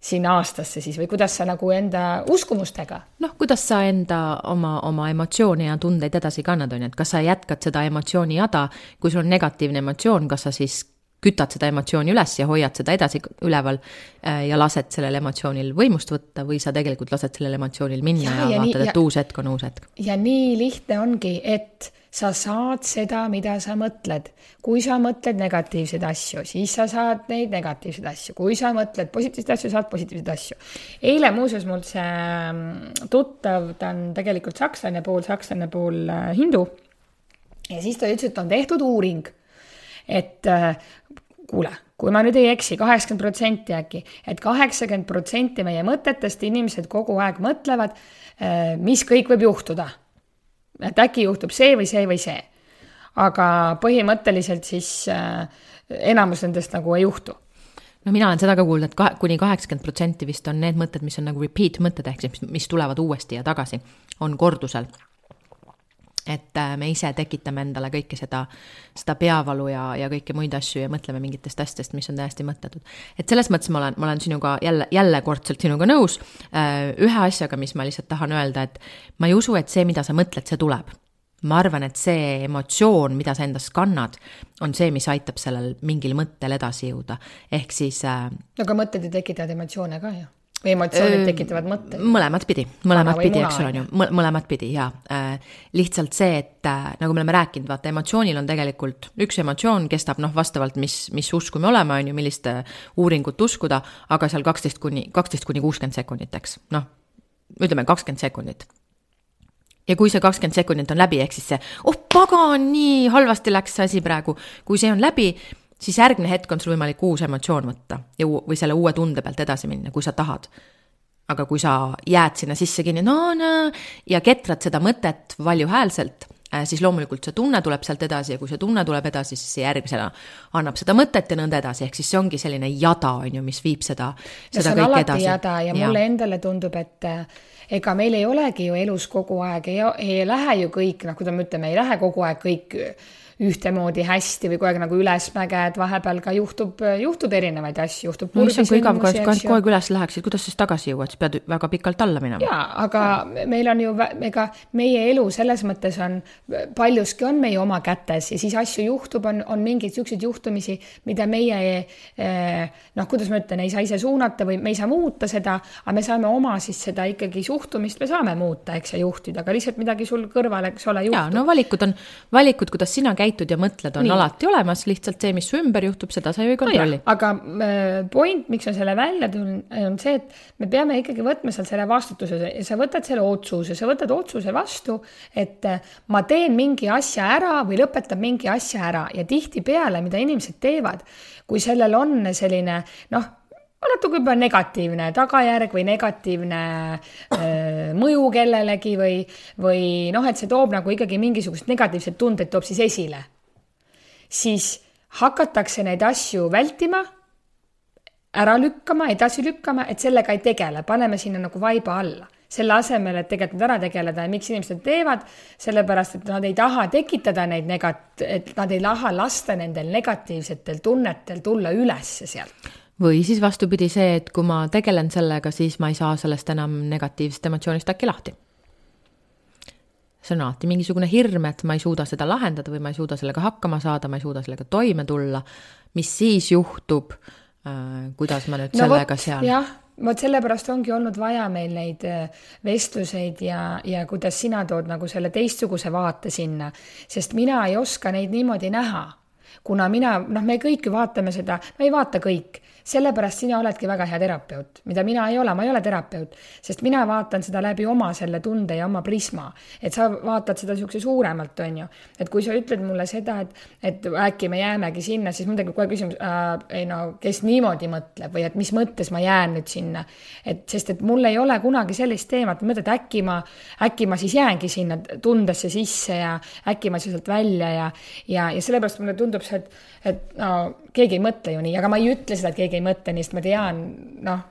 sinna aastasse siis või kuidas sa nagu enda uskumustega? noh, kuidas sa enda oma, oma emotsioone ja tundeid edasi kannad, on ju, et kas sa jätkad seda emotsiooni jada, kui sul on negatiivne emotsioon, kas sa siis kütad seda emotsiooni üles ja hoiad seda edasi üleval äh, ja lased sellel emotsioonil võimust võtta või sa tegelikult lased sellel emotsioonil minna ja, ja, ja vaatad, et uus hetk on uus hetk. ja nii lihtne ongi, et sa saad seda, mida sa mõtled. kui sa mõtled negatiivseid asju, siis sa saad neid negatiivseid asju, kui sa mõtled positiivseid asju, saad positiivseid asju. eile muuseas mul see mm, tuttav, ta on tegelikult sakslane, pool sakslane, pool äh, hindu. ja siis ta ütles, et on tehtud uuring, et äh, kuule, kui ma nüüd ei eksi, kaheksakümmend protsenti äkki et, et kaheksakümmend protsenti meie mõtetest inimesed kogu aeg mõtlevad, äh, mis kõik võib juhtuda. et äkki juhtub see või see või see. aga põhimõtteliselt siis äh, enamus nendest nagu ei juhtu. No mina olen seda ka kuulnud, et kahe, kuni kaheksakümmend protsenti vist on need mõtted, mis on nagu repeat mõtted, ehk siis mis tulevad uuesti ja tagasi, on kordusel et äh, me ise tekitame endale kõike seda, seda peavalu ja, ja kõiki muid asju ja mõtleme mingitest asjadest, mis on täiesti mõttetud. et selles mõttes ma olen, ma olen sinuga jälle, jällekordselt sinuga nõus. Äh, ühe asjaga, mis ma lihtsalt tahan öelda, et ma ei usu, et see, mida sa mõtled, see tuleb ma arvan, et see emotsioon, mida sa endas kannad, on see, mis aitab sellel mingil mõttel edasi jõuda, ehk siis äh,. aga mõtted ju tekitavad emotsioone ka ju emotsioonid tekitavad mõtteid? mõlemat pidi, mõlemat pidi, eks ole, on ju, mõlemat pidi ja äh, lihtsalt see, et äh, nagu me oleme rääkinud, vaata emotsioonil on tegelikult üks emotsioon kestab noh, vastavalt, mis, mis usku me oleme, on ju, millist uuringut uskuda, aga seal kaksteist kuni, kaksteist kuni kuuskümmend sekundit, eks, noh, ütleme kakskümmend sekundit. Ja kui see kakskümmend sekundit on läbi, ehk siis see, oh pagan, nii halvasti läks see asi praegu, kui see on läbi, siis järgmine hetk on sul võimalik uus emotsioon võtta ja või selle uue tunde pealt edasi minna, kui sa tahad. aga kui sa jääd sinna sisse kinni, no no ja ketrad seda mõtet valjuhäälselt, äh, siis loomulikult see tunne tuleb sealt edasi ja kui see tunne tuleb edasi, siis see järgmisena annab seda mõtet ja nõnda edasi, ehk siis see ongi selline jada, on ju, mis viib seda, seda kõike edasi. jada ja, ja mulle endale tundub, et äh, ega meil ei olegi ju elus kogu aeg, ei, ei lähe ju kõik, noh, kuidas me ütleme, ei lähe kogu aeg kõik ühtemoodi hästi või kogu aeg nagu ülesmäge, et vahepeal ka juhtub, juhtub erinevaid asju, juhtub. no issand, kui igav, kui kogu aeg üles läheksid, kuidas siis tagasi jõuad, siis pead väga pikalt alla minema. jaa, aga ja. meil on ju, ega meie elu selles mõttes on, paljuski on meie oma kätes ja siis asju juhtub, on, on mingeid siukseid juhtumisi, mida meie eh, noh, kuidas ma ütlen, ei saa ise suunata või me ei saa muuta seda, aga me saame oma siis seda ikkagi suhtumist, me saame muuta, eks, ja juhtida, aga lihtsalt midagi sul kõrval, eks ole, juhtub. jaa, no valikud on, valikud, kuidas sina käid käitud ja mõtled, on Nii. alati olemas, lihtsalt see, mis su ümber juhtub, seda sa ju ei kontrolli no. aga äh, point, miks ma selle välja tulin, on see, et me peame ikkagi võtma seal selle vastutuse ja sa võtad selle otsuse, sa võtad otsuse vastu, et äh, ma teen mingi asja ära või lõpetan mingi asja ära ja tihtipeale, mida inimesed teevad, kui sellel on selline noh natuke juba negatiivne tagajärg või negatiivne öö, äh, mõju kellelegi või, või noh, et see toob nagu ikkagi mingisugused negatiivsed tunded toob siis esile. siis hakatakse neid asju vältima, ära lükkama, edasi lükkama, et sellega ei tegele, paneme sinna nagu vaiba alla. Selle asemel, et tegelikult ära tegeleda ja miks inimesed teevad, sellepärast et nad ei taha tekitada neid negat-, et nad ei taha lasta nendel negatiivsetel tunnetel tulla ülesse sealt või siis vastupidi see, et kui ma tegelen sellega, siis ma ei saa sellest enam negatiivsest emotsioonist äkki lahti. see on alati mingisugune hirm, et ma ei suuda seda lahendada või ma ei suuda sellega hakkama saada, ma ei suuda sellega toime tulla. mis siis juhtub äh,, kuidas ma nüüd no sellega võt, seal. jah, vot sellepärast ongi olnud vaja meil neid äh, vestluseid ja, ja kuidas sina tood nagu selle teistsuguse vaate sinna, sest mina ei oska neid niimoodi näha kuna mina, noh, me kõik ju vaatame seda, no ei vaata kõik sellepärast sina oledki väga hea terapeut, mida mina ei ole, ma ei ole terapeut, sest mina vaatan seda läbi oma selle tunde ja oma prisma, et sa vaatad seda niisuguse suuremalt, on ju. et kui sa ütled mulle seda, et, et äkki me jäämegi sinna, siis mul tekib kohe küsimus äh,, ei no kes niimoodi mõtleb või et mis mõttes ma jään nüüd sinna. et sest, et mul ei ole kunagi sellist teemat, ma mõtlen, et äkki ma, äkki ma siis jäängi sinna tundesse sisse ja äkki ma sealt välja ja, ja, ja sellepärast mulle tundub see, et, et no keegi ei mõtle ju nii, aga ma ei ütle seda, et keegi ei mõtle nii, sest ma tean, noh,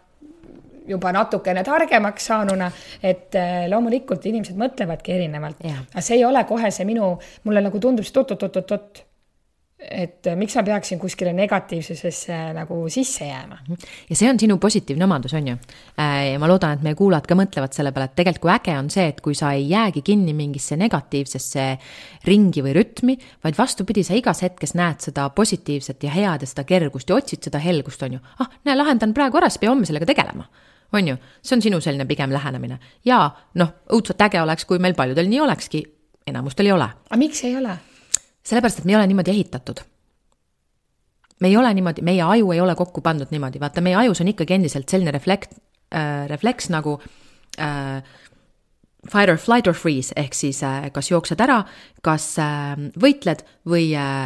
juba natukene targemaks saanuna, et äh, loomulikult inimesed mõtlevadki erinevalt. aga see ei ole kohe see minu, mulle nagu tundub see oot-oot-oot-oot et äh, miks ma peaksin kuskile negatiivsusesse nagu sisse jääma. ja see on sinu positiivne omadus, on ju. Äh, ja ma loodan, et meie kuulajad ka mõtlevad selle peale, et tegelikult kui äge on see, et kui sa ei jäägi kinni mingisse negatiivsesse ringi või rütmi, vaid vastupidi, sa igas hetkes näed seda positiivset ja head ja seda kergust ja otsid seda helgust, on ju. ah, näe, lahendan praegu ära, siis pea homme sellega tegelema on ju, see on sinu selline pigem lähenemine ja noh, õudselt äge oleks, kui meil paljudel nii olekski, enamustel ei ole. aga miks ei ole? Sellepärast, et me ei ole niimoodi ehitatud. me ei ole niimoodi, meie aju ei ole kokku pandud niimoodi, vaata, meie ajus on ikkagi endiselt selline reflekt äh,, refleks nagu äh, fight or flight or freeze ehk siis äh, kas jooksed ära, kas äh, võitled või äh,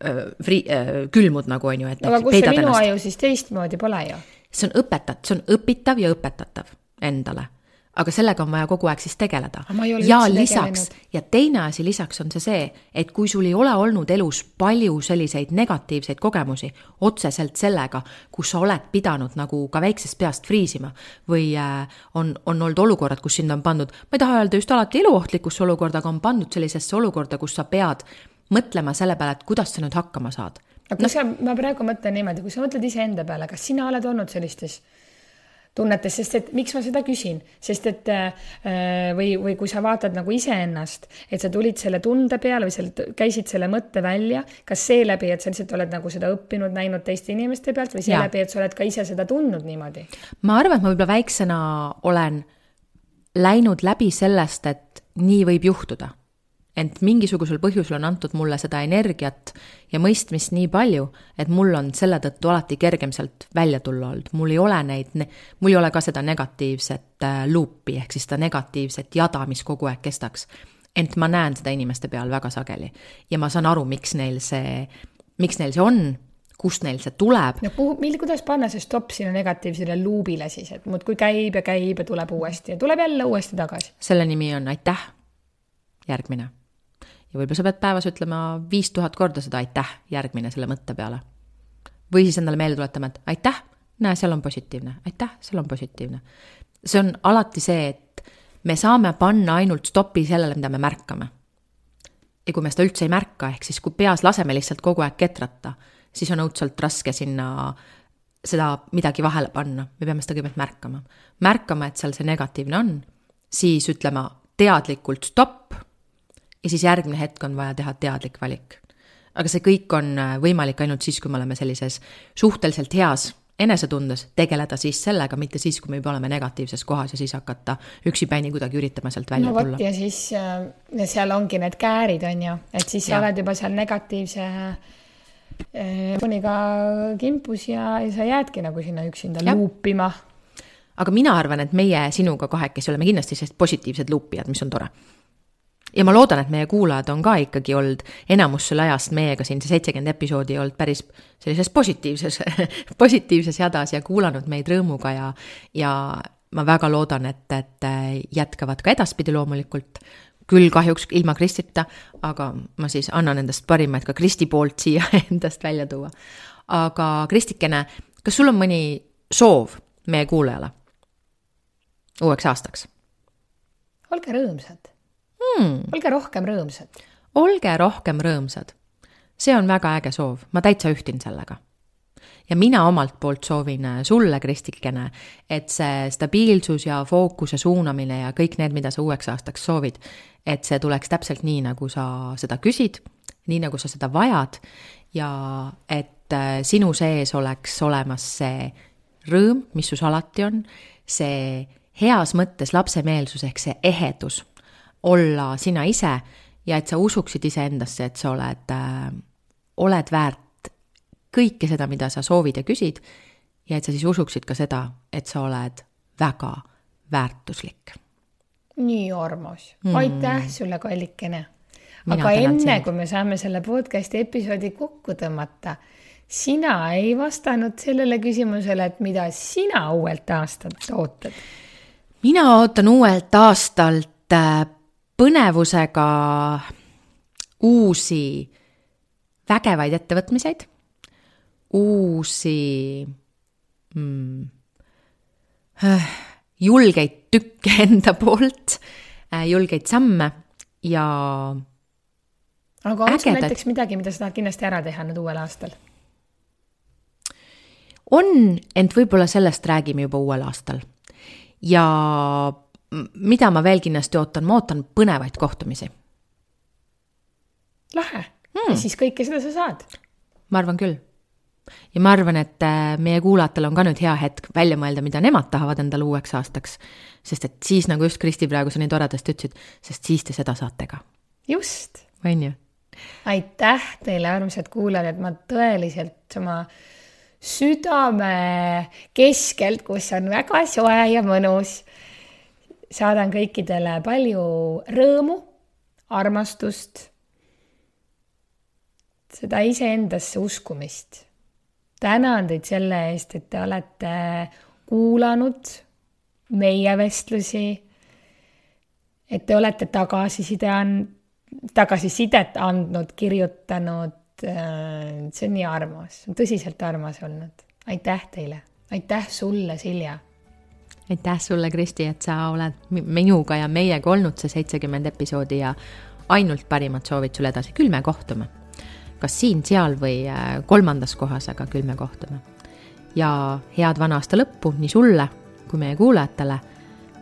äh fri- äh,, külmud nagu on ju, et. aga kus see minu ennast. aju siis teistmoodi pole ju? see on õpetat-, see on õpitav ja õpetatav endale aga sellega on vaja kogu aeg siis tegeleda. ja lisaks, ja teine asi lisaks on see see, et kui sul ei ole olnud elus palju selliseid negatiivseid kogemusi otseselt sellega, kus sa oled pidanud nagu ka väiksest peast friisima või äh, on, on olnud olukorrad, kus sind on pandud, ma ei taha öelda just alati eluohtlikusse olukorda, aga on pandud sellisesse olukorda, kus sa pead mõtlema selle peale, et kuidas sa nüüd hakkama saad. aga kui no. sa, ma praegu mõtlen niimoodi, kui sa mõtled iseenda peale, kas sina oled olnud sellistes tunnetes, sest et miks ma seda küsin, sest et äh, või, või kui sa vaatad nagu iseennast, et sa tulid selle tunde peale või sealt käisid selle mõtte välja, kas seeläbi, et sa lihtsalt oled nagu seda õppinud, näinud teiste inimeste pealt või seeläbi, et sa oled ka ise seda tundnud niimoodi? ma arvan, et ma võib-olla väiksena olen läinud läbi sellest, et nii võib juhtuda ent mingisugusel põhjusel on antud mulle seda energiat ja mõistmist nii palju, et mul on selle tõttu alati kergem sealt välja tulla olnud, mul ei ole neid, mul ei ole ka seda negatiivset äh, luupi ehk siis seda negatiivset jada, mis kogu aeg kestaks. ent ma näen seda inimeste peal väga sageli ja ma saan aru, miks neil see, miks neil see on, kust neil see tuleb. no kuhu, mil-, kuidas panna see stopp sinna negatiivsele luubile siis, et muudkui käib ja käib ja tuleb uuesti ja tuleb jälle uuesti tagasi? selle nimi on aitäh, järgmine ja võib-olla sa pead päevas ütlema viis tuhat korda seda aitäh järgmine selle mõtte peale. või siis endale meelde tuletama, et aitäh, näe, seal on positiivne, aitäh, seal on positiivne. see on alati see, et me saame panna ainult stopi sellele, mida me märkame. ja kui me seda üldse ei märka, ehk siis kui peas laseme lihtsalt kogu aeg ketrata, siis on õudselt raske sinna seda midagi vahele panna, me peame seda kõigepealt märkama. märkama, et seal see negatiivne on, siis ütlema teadlikult stopp ja siis järgmine hetk on vaja teha teadlik valik. aga see kõik on äh, võimalik ainult siis, kui me oleme sellises suhteliselt heas enesetundes, tegeleda siis sellega, mitte siis, kui me juba oleme negatiivses kohas ja siis hakata üksipäini kuidagi üritama sealt välja no tulla. ja siis äh, ja seal ongi need käärid, on ju, et siis sa Jah. oled juba seal negatiivse äh, fooniga kimpus ja, ja sa jäädki nagu sinna üksinda luupima. aga mina arvan, et meie sinuga kahekesi oleme kindlasti sellised positiivsed luupijad, mis on tore. Ja ma loodan, et meie kuulajad on ka ikkagi olnud enamus selle ajast meiega siin, see seitsekümmend episoodi olnud päris sellises positiivses positiivses hädas ja kuulanud meid rõõmuga ja, ja ma väga loodan, et, et jätkavad ka edaspidi loomulikult, küll kahjuks ilma Kristita, aga ma siis annan endast parima, et ka Kristi poolt siia endast välja tuua. aga Kristikene, kas sul on mõni soov meie kuulajale uueks aastaks? Olge rõõmsad hmm.? olge rohkem rõõmsad. olge rohkem rõõmsad. see on väga äge soov, ma täitsa ühtin sellega. ja mina omalt poolt soovin äh, sulle, Kristikene, et see stabiilsus ja fookuse suunamine ja kõik need, mida sa uueks aastaks soovid, et see tuleks täpselt nii, nagu sa seda küsid, nii nagu sa seda vajad ja et äh, sinu sees oleks olemas see rõõm, mis sus alati on, see heas mõttes lapsemeelsus ehk see ehedus, olla sina ise ja et sa usuksid iseendasse, et sa oled äh,, oled väärt kõike seda, mida sa soovid ja küsid ja et sa siis usuksid ka seda, et sa oled väga väärtuslik. nii armas mm., aitäh sulle, kallikene. Aga enne sind. kui me saame selle podcast'i episoodi kokku tõmmata, sina ei vastanud sellele küsimusele, et mida sina uuelt aastalt ootad. mina ootan uuelt aastalt äh, põnevusega uusi vägevaid ettevõtmiseid, uusi mm, julgeid tükke enda poolt äh,, julgeid samme ja aga on sul näiteks midagi, mida sa tahad kindlasti ära teha nüüd uuel aastal? on, ent võib-olla sellest räägime juba uuel aastal. ja mida ma veel kindlasti ootan, ma ootan põnevaid kohtumisi. lahe hmm., ja siis kõike seda sa saad ma arvan küll. ja ma arvan, et äh, meie kuulajatel on ka nüüd hea hetk välja mõelda, mida nemad tahavad endale uueks aastaks. sest et siis, nagu just Kristi praegu sa nii toredasti ütlesid, sest siis te seda saate ka, just on ju? aitäh teile, armsad kuulajad, et ma tõeliselt oma südame keskelt, kus on väga soe ja mõnus, saadan kõikidele palju rõõmu, armastust, seda iseendasse uskumist. tänan teid selle eest, et te olete kuulanud meie vestlusi, et te olete tagasiside and-, tagasisidet andnud, kirjutanud. see on nii armas, tõsiselt armas olnud. aitäh teile, aitäh sulle, Silja. Aitäh sulle, Kristi, et sa oled mi- minuga ja meiega olnud see seitsekümmend episoodi ja ainult parimad soovid sulle edasi, küll me kohtume. kas siin-seal või äh, kolmandas kohas, aga küll me kohtume. ja head vana aasta lõppu nii sulle kui meie kuulajatele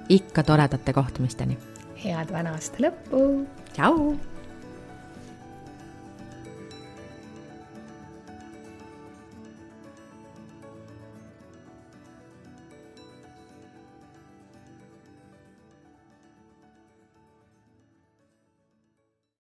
ikka toredate kohtumisteni. head vana aasta lõppu. tšau